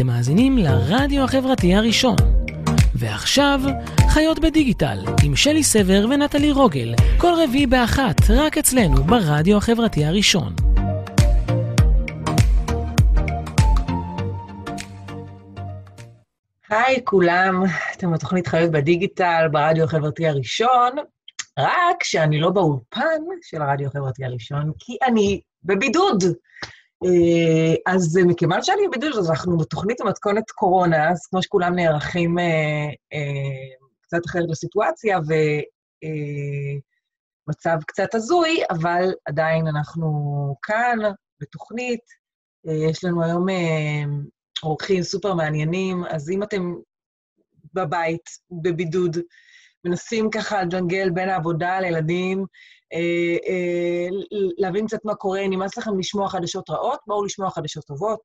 אתם מאזינים לרדיו החברתי הראשון. ועכשיו, חיות בדיגיטל, עם שלי סבר ונטלי רוגל, כל רביעי באחת, רק אצלנו, ברדיו החברתי הראשון. היי כולם, אתם בתוכנית חיות בדיגיטל, ברדיו החברתי הראשון, רק שאני לא באולפן של הרדיו החברתי הראשון, כי אני בבידוד. אה, אז מכיוון שאני בבידוד, אז אנחנו בתוכנית המתכונת קורונה, אז כמו שכולם נערכים אה, אה, קצת אחרת לסיטואציה, ומצב קצת הזוי, אבל עדיין אנחנו כאן, בתוכנית. יש לנו היום אורחים סופר מעניינים, אז אם אתם בבית, בבידוד, מנסים ככה לג'נגל בין העבודה לילדים, אה, אה, להבין קצת מה קורה, נמאס לכם לשמוע חדשות רעות, בואו לשמוע חדשות טובות.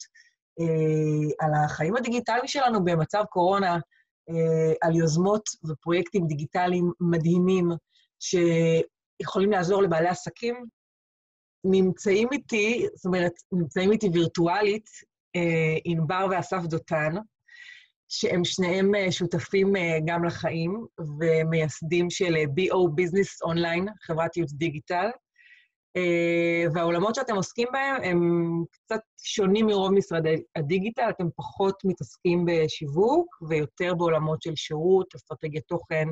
אה, על החיים הדיגיטליים שלנו במצב קורונה, אה, על יוזמות ופרויקטים דיגיטליים מדהימים שיכולים לעזור לבעלי עסקים. נמצאים איתי, זאת אומרת, נמצאים איתי וירטואלית, אה, ואסף דותן, שהם שניהם אה, שותפים אה, גם לחיים ומייסדים של BO Business Online, חברת ייעוץ דיגיטל. והעולמות שאתם עוסקים בהם הם קצת שונים מרוב משרדי הדיגיטל, אתם פחות מתעסקים בשיווק ויותר בעולמות של שירות, אסטרטגיית תוכן,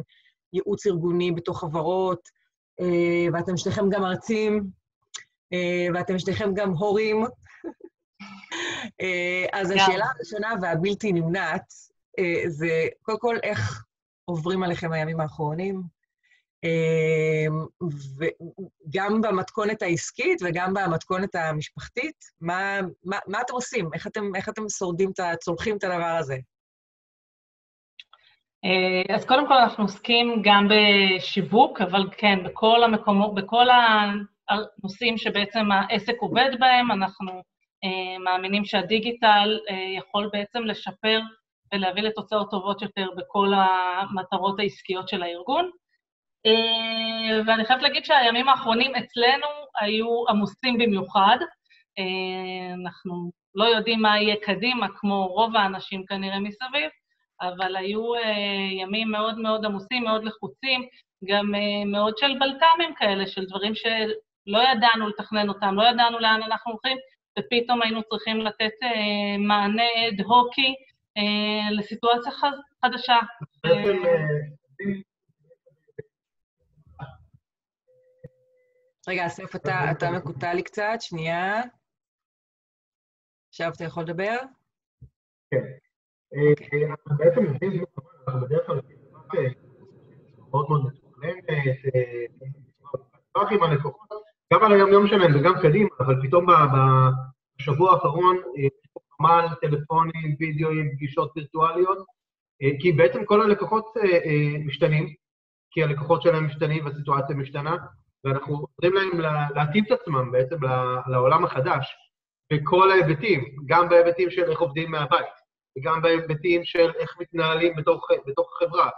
ייעוץ ארגוני בתוך חברות, ואתם שניכם גם מרצים, ואתם שניכם גם הורים, אה, אז השאלה הראשונה והבלתי נמנעת, אה, זה קודם כל, איך עוברים עליכם הימים האחרונים? אה, וגם במתכונת העסקית וגם במתכונת המשפחתית, מה, מה, מה אתם עושים? איך אתם, איך אתם שורדים, צורכים את הדבר הזה? אז קודם כל אנחנו עוסקים גם בשיווק, אבל כן, בכל המקומות, בכל הנושאים שבעצם העסק עובד בהם, אנחנו אה, מאמינים שהדיגיטל אה, יכול בעצם לשפר ולהביא לתוצאות טובות יותר בכל המטרות העסקיות של הארגון. אה, ואני חייבת להגיד שהימים האחרונים אצלנו היו עמוסים במיוחד. אנחנו לא יודעים מה יהיה קדימה, כמו רוב האנשים כנראה מסביב, אבל היו ימים מאוד מאוד עמוסים, מאוד לחוצים, גם מאוד של בלת"מים כאלה, של דברים שלא ידענו לתכנן אותם, לא ידענו לאן אנחנו הולכים, ופתאום היינו צריכים לתת אה, מענה אד הוקי אה, לסיטואציה חדשה. רגע, אסף, אתה, אתה מקוטע לי קצת, שנייה. עכשיו אתה יכול לדבר? כן. אוקיי. אנחנו בעצם עובדים בדרך כלל מאוד מאוד מתוכננת, עם הלקוחות, גם על היום-יום שלהם וגם קדימה, אבל פתאום בשבוע האחרון חמ"ל, טלפונים, וידאוים, פגישות וירטואליות, אה, כי בעצם כל הלקוחות אה, אה, משתנים, כי הלקוחות שלהם משתנים והסיטואציה משתנה, ואנחנו עוזרים להם להתאים את עצמם בעצם לעולם החדש, בכל ההיבטים, גם בהיבטים של איך עובדים מהבית, וגם בהיבטים של איך מתנהלים בתוך, בתוך החברה,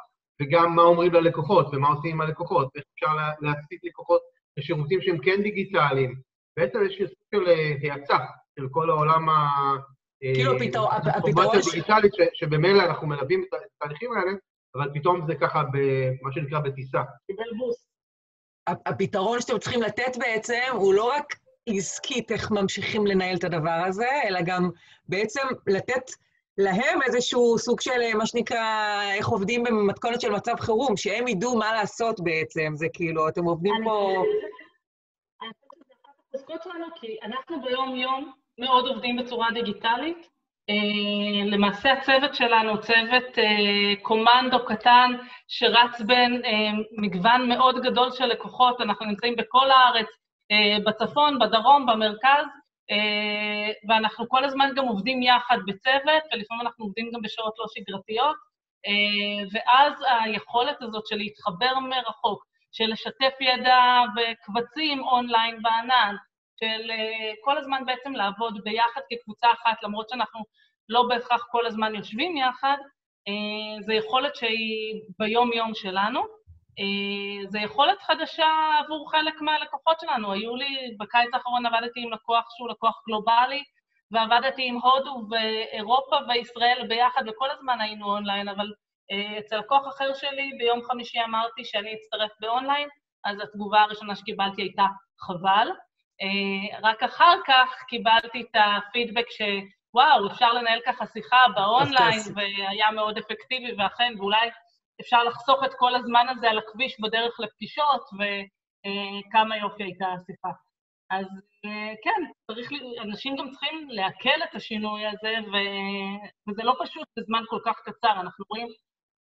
וגם מה אומרים ללקוחות ומה עושים עם הלקוחות, ואיך אפשר להסיט לקוחות לשירותים שהם כן דיגיטליים. בעצם יש סוג של האצה של כל העולם ה... כאילו הפתרון... הדיגיטלית, שבמילא אנחנו מלווים את התהליכים האלה, אבל פתאום זה ככה, מה שנקרא, בטיסה. הפתרון שאתם צריכים לתת בעצם הוא לא רק עסקית איך ממשיכים לנהל את הדבר הזה, אלא גם בעצם לתת להם איזשהו סוג של, מה שנקרא, איך עובדים במתכונת של מצב חירום, שהם ידעו מה לעשות בעצם, זה כאילו, אתם עובדים פה... אני חושבת שזה אחת החוזקות שלנו, כי אנחנו ביום-יום מאוד עובדים בצורה דיגיטלית. Uh, למעשה הצוות שלנו, צוות uh, קומנדו קטן שרץ בין מגוון מאוד גדול של לקוחות, אנחנו נמצאים בכל הארץ, בצפון, בדרום, במרכז, ואנחנו כל הזמן גם עובדים יחד בצוות, ולפעמים אנחנו עובדים גם בשעות לא שגרתיות, uh, ואז היכולת הזאת של להתחבר מרחוק, של לשתף ידע בקבצים אונליין בענן, של אה, כל הזמן בעצם לעבוד ביחד כקבוצה אחת, למרות שאנחנו לא בהכרח כל הזמן יושבים יחד, אה, זו יכולת שהיא ביום-יום שלנו. אה, זו יכולת חדשה עבור חלק מהלקוחות שלנו. היו לי, בקיץ האחרון עבדתי עם לקוח שהוא לקוח גלובלי, ועבדתי עם הודו ואירופה וישראל ביחד, וכל הזמן היינו אונליין, אבל אה, אצל לקוח אחר שלי ביום חמישי אמרתי שאני אצטרף באונליין, אז התגובה הראשונה שקיבלתי הייתה חבל. אה, רק אחר כך קיבלתי את הפידבק שוואו, אפשר לנהל ככה שיחה באונליין, והיה מאוד אפקטיבי, ואכן, ואולי אפשר לחסוך את כל הזמן הזה על הכביש בדרך לפגישות, וכמה יופי הייתה השיחה. אז כן, צריך, אנשים גם צריכים לעכל את השינוי הזה, ו... וזה לא פשוט בזמן כל כך קצר. אנחנו רואים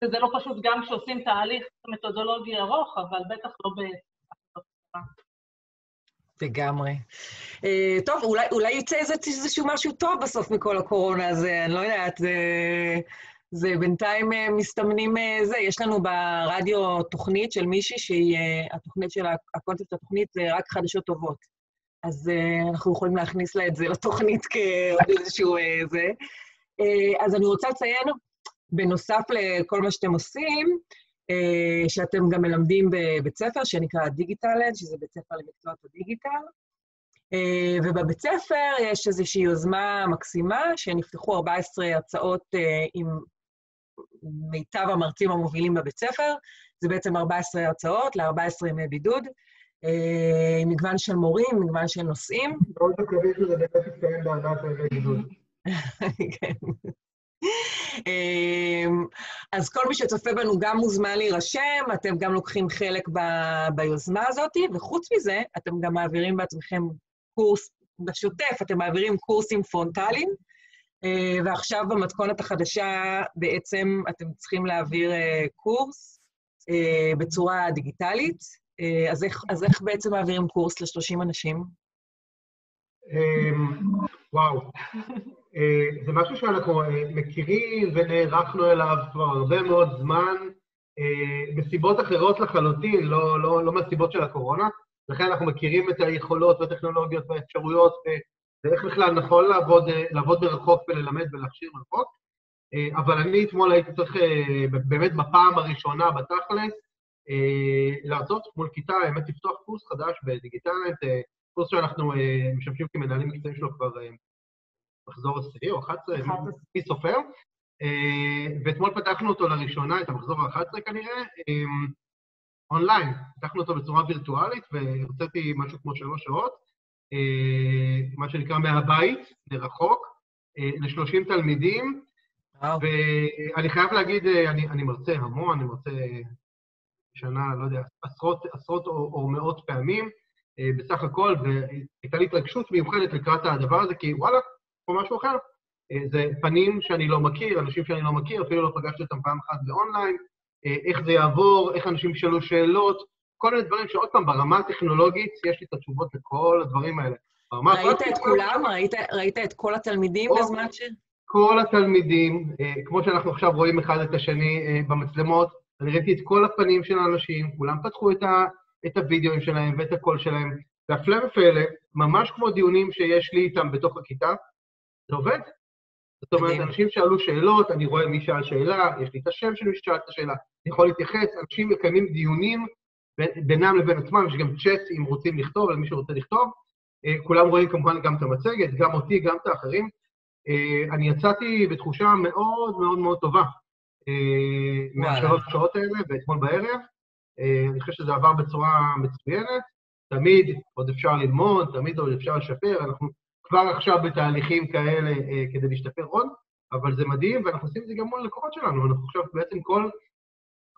שזה לא פשוט גם כשעושים תהליך מתודולוגי ארוך, אבל בטח לא ב... לגמרי. Uh, טוב, אולי, אולי יצא איזשהו משהו טוב בסוף מכל הקורונה הזה, אני לא יודעת, זה, זה בינתיים uh, מסתמנים uh, זה. יש לנו ברדיו תוכנית של מישהי שהיא, uh, התוכנית של הקונספט התוכנית זה רק חדשות טובות. אז אנחנו יכולים להכניס לה את זה לתוכנית כעוד איזשהו זה. אז אני רוצה לציין, בנוסף לכל מה שאתם עושים, שאתם גם מלמדים בבית ספר שנקרא דיגיטלנד, שזה בית ספר למקצועות הדיגיטל. ובבית ספר יש איזושהי יוזמה מקסימה, שנפתחו 14 הרצאות עם מיטב המרצים המובילים בבית ספר. זה בעצם 14 הרצאות ל-14 ימי בידוד. אה, עם מגוון של מורים, מגוון של נושאים. מאוד מקווים שזה באמת יתקיים בארבעת ימי גידול. כן. אה, אז כל מי שצופה בנו גם מוזמן להירשם, אתם גם לוקחים חלק ב- ביוזמה הזאת, וחוץ מזה, אתם גם מעבירים בעצמכם קורס בשוטף, אתם מעבירים קורסים פרונטליים, ועכשיו במתכונת החדשה בעצם אתם צריכים להעביר קורס בצורה דיגיטלית. אה, אז איך, אז איך בעצם מעבירים קורס ל-30 אנשים? אמ, וואו. אה, זה משהו שאנחנו אה, מכירים ונערכנו אליו כבר הרבה מאוד זמן, מסיבות אחרות לחלוטין, לא, לא, לא מהסיבות של הקורונה. לכן אנחנו מכירים את היכולות והטכנולוגיות והאפשרויות ואיך בכלל נכון לעבוד, לעבוד מרחוק וללמד ולהכשיר מרחוק. אבל אני אתמול הייתי צריך, באמת בפעם הראשונה בתכלס, אה, להרצות מול כיתה, האמת, לפתוח קורס חדש בדיגיטלית, אה, קורס שאנחנו אה, משמשים כמנהלים מקצועיים שלו כבר מחזור עשירי או 11, מי סופר, ואתמול פתחנו אותו לראשונה, את המחזור ה-11 כנראה, אונליין. פתחנו אותו בצורה וירטואלית והרציתי משהו כמו שלוש שעות, מה שנקרא מהבית, לרחוק, ל-30 תלמידים, ואני חייב להגיד, אני, אני מרצה המון, אני מרצה שנה, לא יודע, עשרות, עשרות או, או מאות פעמים אה, בסך הכל, והייתה לי התרגשות מיוחדת לקראת הדבר הזה, כי וואלה, פה משהו אחר. אה, זה פנים שאני לא מכיר, אנשים שאני לא מכיר, אפילו לא פגשתי אותם פעם אחת באונליין, אה, איך זה יעבור, איך אנשים ישאלו שאלות, כל מיני דברים שעוד פעם, ברמה הטכנולוגית, יש לי את התשובות לכל הדברים האלה. ראית את כולם? ראית, ראית את כל התלמידים בזמן ש... כל התלמידים, אה, כמו שאנחנו עכשיו רואים אחד את השני אה, במצלמות, אני ראיתי את כל הפנים של האנשים, כולם פתחו את, ה, את הוידאוים שלהם ואת הקול שלהם, והפלא ופלא, ממש כמו דיונים שיש לי איתם בתוך הכיתה, זה עובד. זאת אומרת, אנשים שאלו שאלות, אני רואה מי שאל שאלה, יש לי את השם של מי ששאל את השאלה, אני יכול להתייחס, אנשים מקיימים דיונים בינם לבין עצמם, יש גם צ'אט אם רוצים לכתוב, למי שרוצה לכתוב. אה, כולם רואים כמובן גם את המצגת, גם אותי, גם את האחרים. אה, אני יצאתי בתחושה מאוד מאוד מאוד טובה. אה, מהשלוש שעות האלה, ואתמול בערב. אני חושב שזה עבר בצורה מצוינת. תמיד עוד אפשר ללמוד, תמיד עוד אפשר לשפר, אנחנו כבר עכשיו בתהליכים כאלה כדי להשתפר עוד, אבל זה מדהים, ואנחנו עושים את זה גם מול הלקוחות שלנו. אנחנו עכשיו בעצם כל,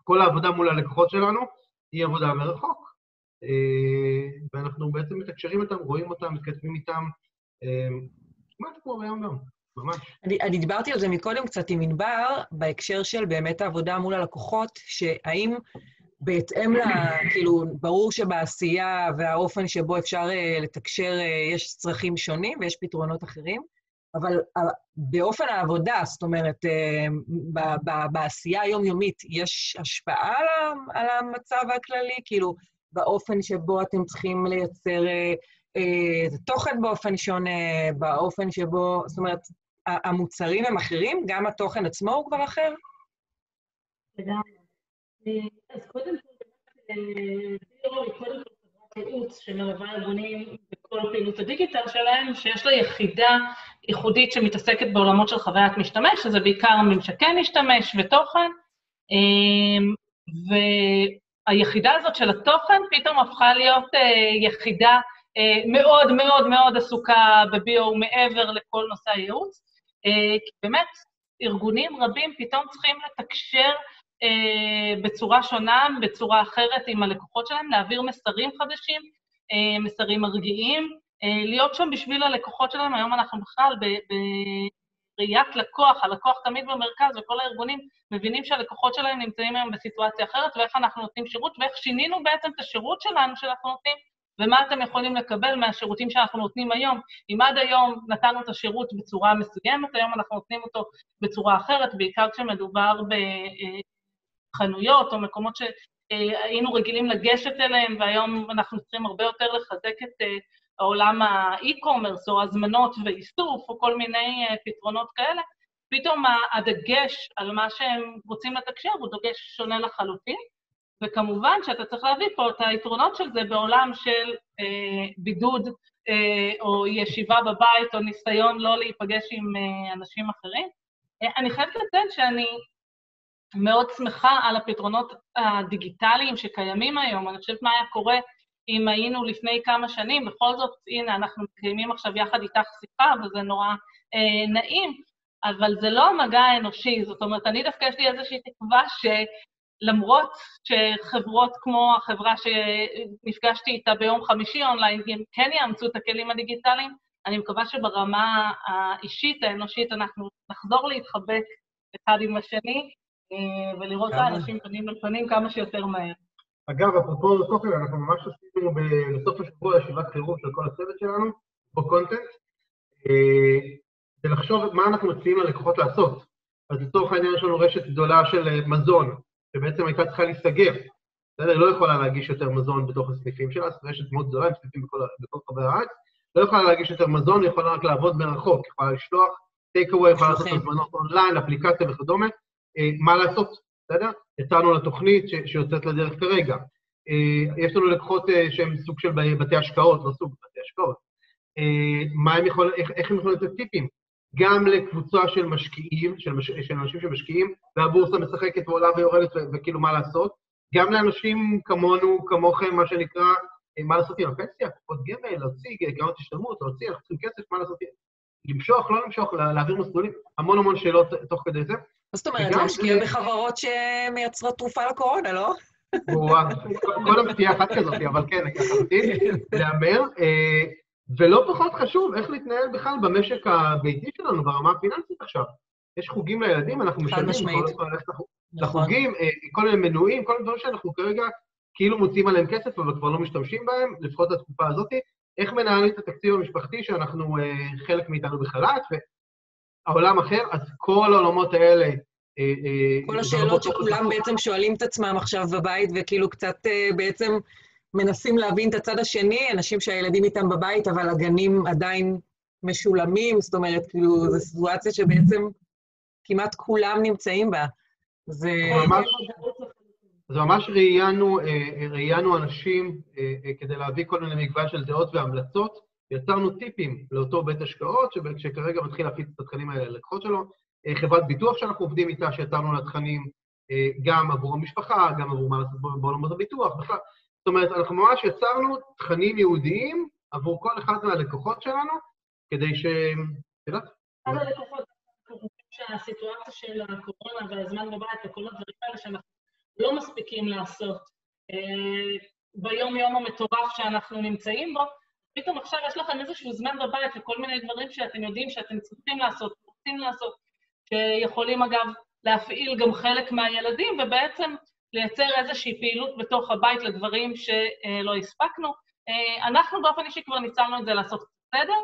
כל העבודה מול הלקוחות שלנו היא עבודה מרחוק. ואנחנו בעצם מתקשרים איתם, רואים אותם, מתכתבים איתם, כמעט כמו ביום-יום. ממש. אני, אני דיברתי על זה מקודם קצת עם ענבר, בהקשר של באמת העבודה מול הלקוחות, שהאם בהתאם ל... כאילו, ברור שבעשייה והאופן שבו אפשר uh, לתקשר, uh, יש צרכים שונים ויש פתרונות אחרים, אבל באופן העבודה, זאת אומרת, ב- בעשייה היומיומית, יש השפעה על, המצב הכללי? כאילו, באופן שבו אתם צריכים לייצר uh, uh, תוכן באופן שונה, באופן שבו, זאת אומרת, המוצרים הם אחרים? גם התוכן עצמו הוא כבר אחר? לגמרי. אז קודם כל, בירו היא קודם כל חברת ייעוץ שמלווה ארגונים בכל פעילות הדיגיטל שלהם, שיש לה יחידה ייחודית שמתעסקת בעולמות של חוויית משתמש, שזה בעיקר ממשקי משתמש ותוכן, והיחידה הזאת של התוכן פתאום הפכה להיות יחידה מאוד מאוד מאוד עסוקה בביו מעבר לכל נושא הייעוץ, כי באמת ארגונים רבים פתאום צריכים לתקשר אה, בצורה שונה, בצורה אחרת עם הלקוחות שלהם, להעביר מסרים חדשים, אה, מסרים מרגיעים, אה, להיות שם בשביל הלקוחות שלהם. היום אנחנו בכלל בראיית לקוח, הלקוח תמיד במרכז, וכל הארגונים מבינים שהלקוחות שלהם נמצאים היום בסיטואציה אחרת, ואיך אנחנו נותנים שירות, ואיך שינינו בעצם את השירות שלנו שאנחנו נותנים, ומה אתם יכולים לקבל מהשירותים שאנחנו נותנים היום. אם עד היום נתנו את השירות בצורה מסוימת, היום אנחנו נותנים אותו בצורה אחרת, בעיקר כשמדובר בחנויות או מקומות שהיינו רגילים לגשת אליהם, והיום אנחנו צריכים הרבה יותר לחזק את אה, העולם האי-קומרס או הזמנות ואיסוף או כל מיני אה, פתרונות כאלה. פתאום הדגש על מה שהם רוצים לתקשר הוא דגש שונה לחלוטין. וכמובן שאתה צריך להביא פה את היתרונות של זה בעולם של אה, בידוד אה, או ישיבה בבית או ניסיון לא להיפגש עם אה, אנשים אחרים. אה, אני חייבת לציין שאני מאוד שמחה על הפתרונות הדיגיטליים שקיימים היום. אני חושבת מה היה קורה אם היינו לפני כמה שנים, בכל זאת, הנה, אנחנו מקיימים עכשיו יחד איתך שיחה, וזה נורא אה, נעים, אבל זה לא המגע האנושי, זאת אומרת, אני דווקא יש לי איזושהי תקווה ש... למרות שחברות כמו החברה שנפגשתי איתה ביום חמישי אונליין, הם כן יאמצו את הכלים הדיגיטליים, אני מקווה שברמה האישית, האנושית, אנחנו נחזור להתחבק אחד עם השני, אה, ולראות את האנשים פנים אל פנים כמה שיותר מהר. אגב, אפרופו תוכן, אנחנו ממש עשינו בסוף השבוע ישיבת חירום של כל הצוות שלנו, בקונטנט, אה, ולחשוב מה אנחנו מציעים ללקוחות לעשות. אז לצורך העניין יש לנו רשת גדולה של אה, מזון, שבעצם הייתה צריכה להיסגר. בסדר? היא לא יכולה להגיש יותר מזון בתוך הסניפים שלה, זו רשת מאוד גדולה, עם סניפים בכל, בכל הארץ. לא יכולה להגיש יותר מזון, היא יכולה רק לעבוד מרחוק, יכולה לשלוח טייק אווי, יכולה לעשות הזמנות אונליין, אפליקציה וכדומה. אה, מה לעשות, בסדר? יצאנו לתוכנית שיוצאת לדרך כרגע. אה, יש לנו לקוחות אה, שהם סוג של בתי השקעות, לא סוג בתי השקעות. מה הם יכולים, איך, איך הם יכולים לתת טיפים? גם לקבוצה של משקיעים, של, מש, של אנשים שמשקיעים, והבורסה משחקת ועולה ויורדת וכאילו מה לעשות, גם כמונו, כמוכם, מה שנקרא, מה לעשות עם הפנסיה, קופות גמל, להוציא גאות השתלמות, להוציא, אנחנו צריכים כסף, מה לעשות, למשוך, לא למשוך, להעביר מסלולים, המון המון שאלות תוך כדי זה. מה זאת אומרת, להשקיע בחברות שמייצרות תרופה לקורונה, לא? ברורה, כל המציאה אחת כזאת, אבל כן, לחלוטין, להמר. ולא פחות חשוב, איך להתנהל בכלל במשק הביתי שלנו, ברמה הפיננסית עכשיו. יש חוגים לילדים, אנחנו משלמים, אנחנו לא ללכת לחוגים, אה, כל מיני מנויים, כל מיני דברים שאנחנו כרגע כאילו מוציאים עליהם כסף, אבל כבר לא משתמשים בהם, לפחות לתקופה הזאת. איך מנהלים את התקציב המשפחתי, שאנחנו, אה, חלק מאיתנו בחל"ת, והעולם אחר, אז כל העולמות האלה... אה, כל השאלות שכולם בעצם שואלים את עצמם עכשיו בבית, וכאילו קצת בעצם מנסים להבין את הצד השני, אנשים שהילדים איתם בבית, אבל הגנים עדיין משולמים, זאת אומרת, כאילו, זו סיטואציה שבעצם כמעט כולם נמצאים בה. זה... זה ממש ראיינו, אה, ראיינו אנשים אה, כדי להביא כל מיני מגוון של דעות והמלצות, יצרנו טיפים לאותו בית השקעות, שכרגע מתחיל להפיץ את התכנים האלה ללקוחות שלו, אה, חברת ביטוח שאנחנו עובדים איתה, שיצרנו לה תכנים גם עבור המשפחה, גם עבור מה לעשות בעולמות הביטוח, בכלל. זאת אומרת, אנחנו ממש יצרנו תכנים ייעודיים עבור כל אחד מהלקוחות שלנו, כדי ש... את יודעת? אחד הלקוחות, שהסיטואציה של הקורונה והזמן בבית וכל הדברים האלה שאנחנו לא מספיקים לעשות אה, ביום-יום המטורף שאנחנו נמצאים בו, פתאום עכשיו יש לכם איזשהו זמן בבית וכל מיני דברים שאתם יודעים שאתם צריכים לעשות, רוצים לעשות, שיכולים אגב להפעיל גם חלק מהילדים, ובעצם לייצר איזושהי פעילות בתוך הבית לדברים שלא הספקנו. אה, אנחנו באופן אישי כבר ניצלנו את זה לעשות בסדר,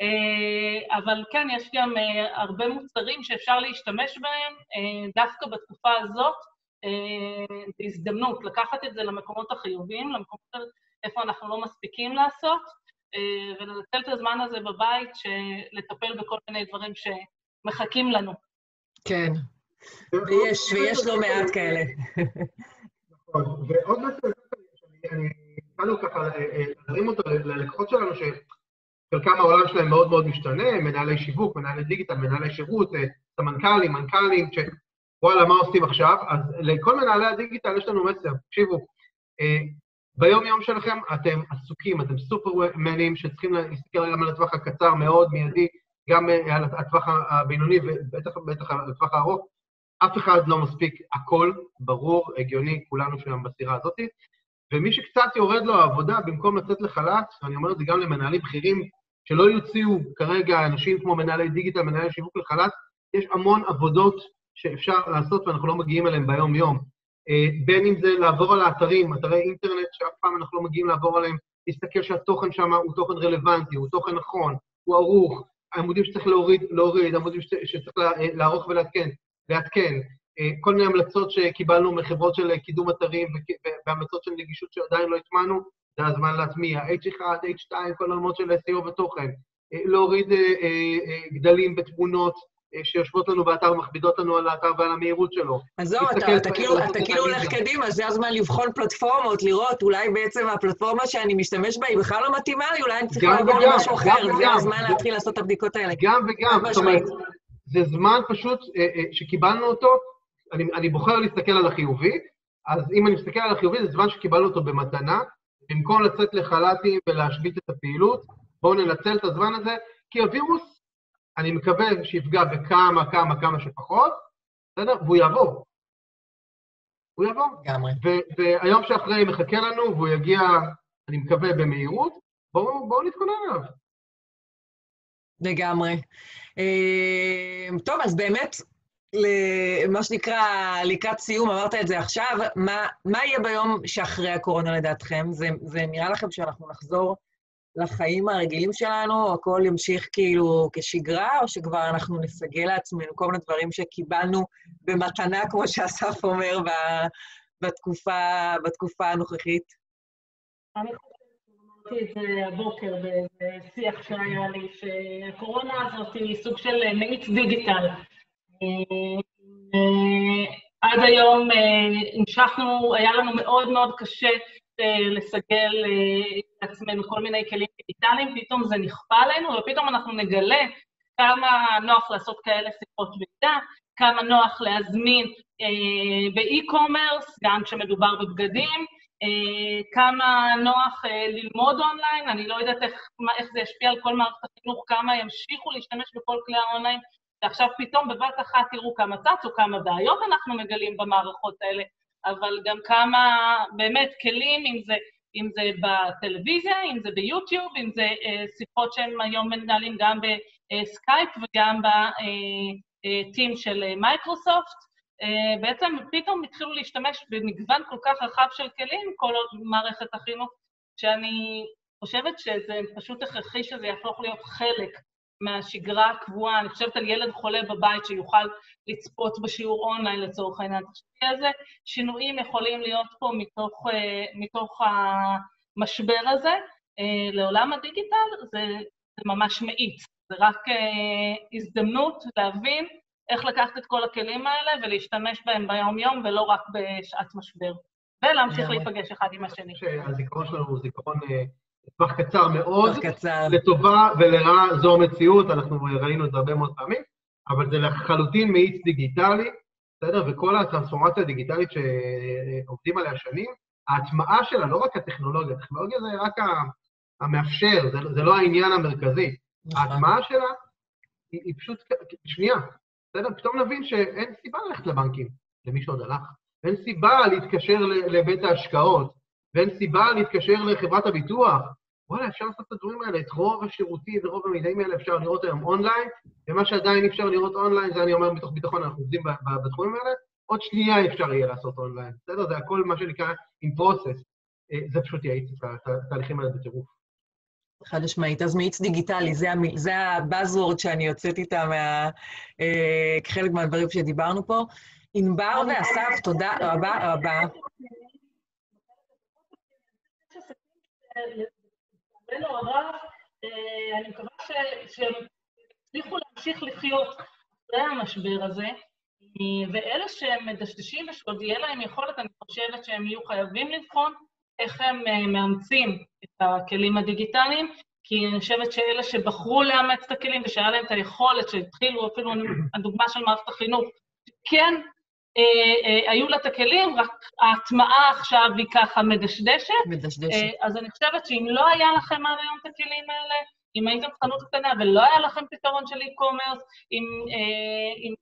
אה, אבל כן, יש גם אה, הרבה מוצרים שאפשר להשתמש בהם דווקא בתקופה הזאת. זו הזדמנות לקחת את זה למקומות החיוביים, למקומות איפה אנחנו לא מספיקים לעשות, ולנצל את הזמן הזה בבית, לטפל בכל מיני דברים שמחכים לנו. כן, ויש, ויש לא מעט כאלה. נכון, ועוד משהו, אני התחלנו ככה להרים אותו ללקוחות שלנו, שחלקם העולם שלהם מאוד מאוד משתנה, מנהלי שיווק, מנהלי דיגיטל, מנהלי שירות, סמנכ"לים, מנכ"לים, שוואלה, מה עושים עכשיו? אז לכל מנהלי הדיגיטל יש לנו מסר, תקשיבו, ביום-יום שלכם אתם עסוקים, אתם סופרמנים שצריכים להסתכל גם על הטווח הקצר, מאוד מיידי, גם על הטווח הבינוני ובטח בטח על הטווח הארוך. אף אחד לא מספיק, הכל ברור, הגיוני, כולנו שם בסירה הזאת. ומי שקצת יורד לו העבודה במקום לצאת לחל"ת, ואני אומר את זה גם למנהלים בכירים, שלא יוציאו כרגע אנשים כמו מנהלי דיגיטל, מנהלי שיווק לחל"ת, יש המון עבודות שאפשר לעשות ואנחנו לא מגיעים אליהן ביום-יום. אה, בין אם זה לעבור על האתרים, אתרי אינטרנט שאף פעם אנחנו לא מגיעים לעבור עליהם, להסתכל שהתוכן שם הוא תוכן רלוונטי, הוא תוכן נכון, הוא ערוך, עמודים שצריך להוריד, להוריד, עמודים שצריך לערוך ולעדכן, לעדכן, אה, כל מיני המלצות שקיבלנו מחברות של קידום אתרים והמלצות של נגישות שעדיין לא הטמענו, זה הזמן להטמיע, H1, H2, כל העולמות של SEO ותוכן, אה, להוריד גדלים בתמונות, שיושבות לנו באתר ומכבידות לנו על האתר ועל המהירות שלו. אז זהו, אתה, אתה כאילו, אתה כאילו הולך קדימה, זה הזמן לבחון פלטפורמות, לראות אולי בעצם הפלטפורמה שאני משתמש בה היא בכלל לא מתאימה לי, אולי אני צריכה לעבור למשהו אחר, זה הזמן להתחיל לעשות את הבדיקות האלה. גם וגם, זאת אומרת, זה זמן פשוט אה, אה, שקיבלנו אותו, אני בוחר להסתכל על החיובי, אז אם אני מסתכל על החיובי, זה זמן שקיבלנו אותו במתנה, במקום לצאת לחל"תים ולהשבית את הפעילות, בואו ננצל את הזמן הזה, כי הווירוס אני מקווה שיפגע בכמה, כמה, כמה שפחות, בסדר? והוא יעבור. הוא יעבור. לגמרי. והיום שאחרי מחכה לנו, והוא יגיע, אני מקווה, במהירות, בואו בוא נתכונן אליו. לגמרי. אה, טוב, אז באמת, מה שנקרא, לקראת סיום, אמרת את זה עכשיו, מה, מה יהיה ביום שאחרי הקורונה לדעתכם? זה, זה נראה לכם שאנחנו נחזור לחיים הרגילים שלנו, הכל ימשיך כאילו כשגרה, או שכבר אנחנו נסגל לעצמנו כל מיני דברים שקיבלנו במתנה, כמו שאסף אומר, בתקופה, בתקופה הנוכחית? אני חושבת את זה הבוקר באיזה שיח שהיה לי, שהקורונה הזאת היא סוג של מאיץ דיגיטל. עד היום אה, המשכנו, היה לנו מאוד מאוד קשה אה, לסגל אה, את עצמנו כל מיני כלים דיגיטליים, פתאום זה נכפה עלינו, ופתאום אנחנו נגלה כמה נוח לעשות כאלה שיחות ועידה, כמה נוח להזמין אה, ב e-commerce, גם כשמדובר בבגדים, אה, כמה נוח אה, ללמוד אונליין, אני לא יודעת איך, מה, איך זה ישפיע על כל מערכת החינוך, כמה ימשיכו להשתמש בכל כלי האונליין, ועכשיו פתאום בבת אחת תראו כמה צצו, כמה בעיות אנחנו מגלים במערכות האלה. אבל גם כמה באמת כלים, אם זה, אם זה בטלוויזיה, אם זה ביוטיוב, אם זה אה, שיחות שהם היום מנהלים גם בסקייפ וגם בטים אה, של מייקרוסופט. אה, בעצם פתאום התחילו להשתמש במגוון כל כך רחב של כלים, כל מערכת החינוך, שאני חושבת שזה פשוט הכרחי שזה יהפוך להיות חלק מהשגרה הקבועה, אני חושבת על ילד חולה בבית שיוכל לצפות בשיעור אונליין לצורך העניין. תחשבי איזה שינויים יכולים להיות פה מתוך, אה, מתוך המשבר הזה. אה, לעולם הדיגיטל זה, זה ממש מאיץ, זה רק אה, הזדמנות להבין איך לקחת את כל הכלים האלה ולהשתמש בהם ביום-יום ולא רק בשעת משבר. ולהמשיך להיפגש אחד עם השני. הזיכרון שלנו הוא זיכרון טווח קצר מאוד, קצר. לטובה ולרעה זו המציאות, אנחנו ראינו את זה הרבה מאוד פעמים, אבל זה לחלוטין מאיץ דיגיטלי, בסדר? וכל הטרנספורמציה הדיגיטלית שעובדים עליה שנים, ההטמעה שלה, לא רק הטכנולוגיה, הטכנולוגיה זה רק המאפשר, זה, זה לא העניין המרכזי. נכון. ההטמעה שלה היא, היא פשוט, שנייה, בסדר? פתאום נבין שאין סיבה ללכת לבנקים, למי שעוד הלך, ואין סיבה להתקשר לבית ההשקעות, ואין סיבה להתקשר לחברת הביטוח. וואלה, אפשר לעשות את הדברים האלה, את רוב השירותים ורוב המידעים האלה אפשר לראות היום אונליין, ומה שעדיין אפשר לראות אונליין, זה אני אומר מתוך ביטחון, אנחנו עובדים בתחומים האלה, עוד שנייה אפשר יהיה לעשות אונליין, בסדר? זה הכל מה שנקרא in process. אה, זה פשוט יאיץ את התהליכים האלה בטירוף. חד משמעית. אז מאיץ דיגיטלי, זה, המ... זה הבאזוורד שאני יוצאת איתה מה... אה, כחלק מהדברים שדיברנו פה. ענבר ואסף, תודה רבה רבה. לצערנו הרב, אה, אני מקווה שהם יצליחו להמשיך לחיות אחרי המשבר הזה, ואלה שהם מדשדשים ושעוד יהיה להם יכולת, אני חושבת שהם יהיו חייבים לבחון איך הם אה, מאמצים את הכלים הדיגיטליים, כי אני חושבת שאלה שבחרו לאמץ את הכלים ושהיה להם את היכולת, שהתחילו אפילו, הדוגמה של מערכת החינוך, כן אה, אה, היו לה את הכלים, רק ההטמעה עכשיו היא ככה מדשדשת. מדשדשת. אה, אז אני חושבת שאם לא היה לכם עד היום את הכלים האלה, אם הייתם חנות קטנה ולא היה לכם פתרון של e-commerce, אם, אה, אם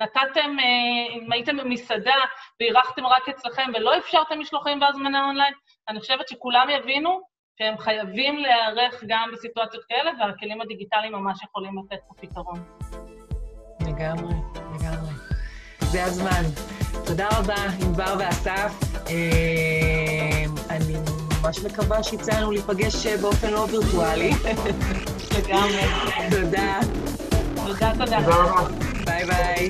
נתתם, אה, אם הייתם במסעדה ואירחתם רק אצלכם ולא אפשרתם משלוחים והזמנה אונליין, אני חושבת שכולם יבינו שהם חייבים להיערך גם בסיטואציות כאלה, והכלים הדיגיטליים ממש יכולים לתת פה פתרון. לגמרי. זה הזמן. תודה רבה, ענבר ואסף. אה, אני ממש מקווה שיצא לנו להיפגש באופן לא וירטואלי. לגמרי. תודה. תודה, תודה. ביי ביי.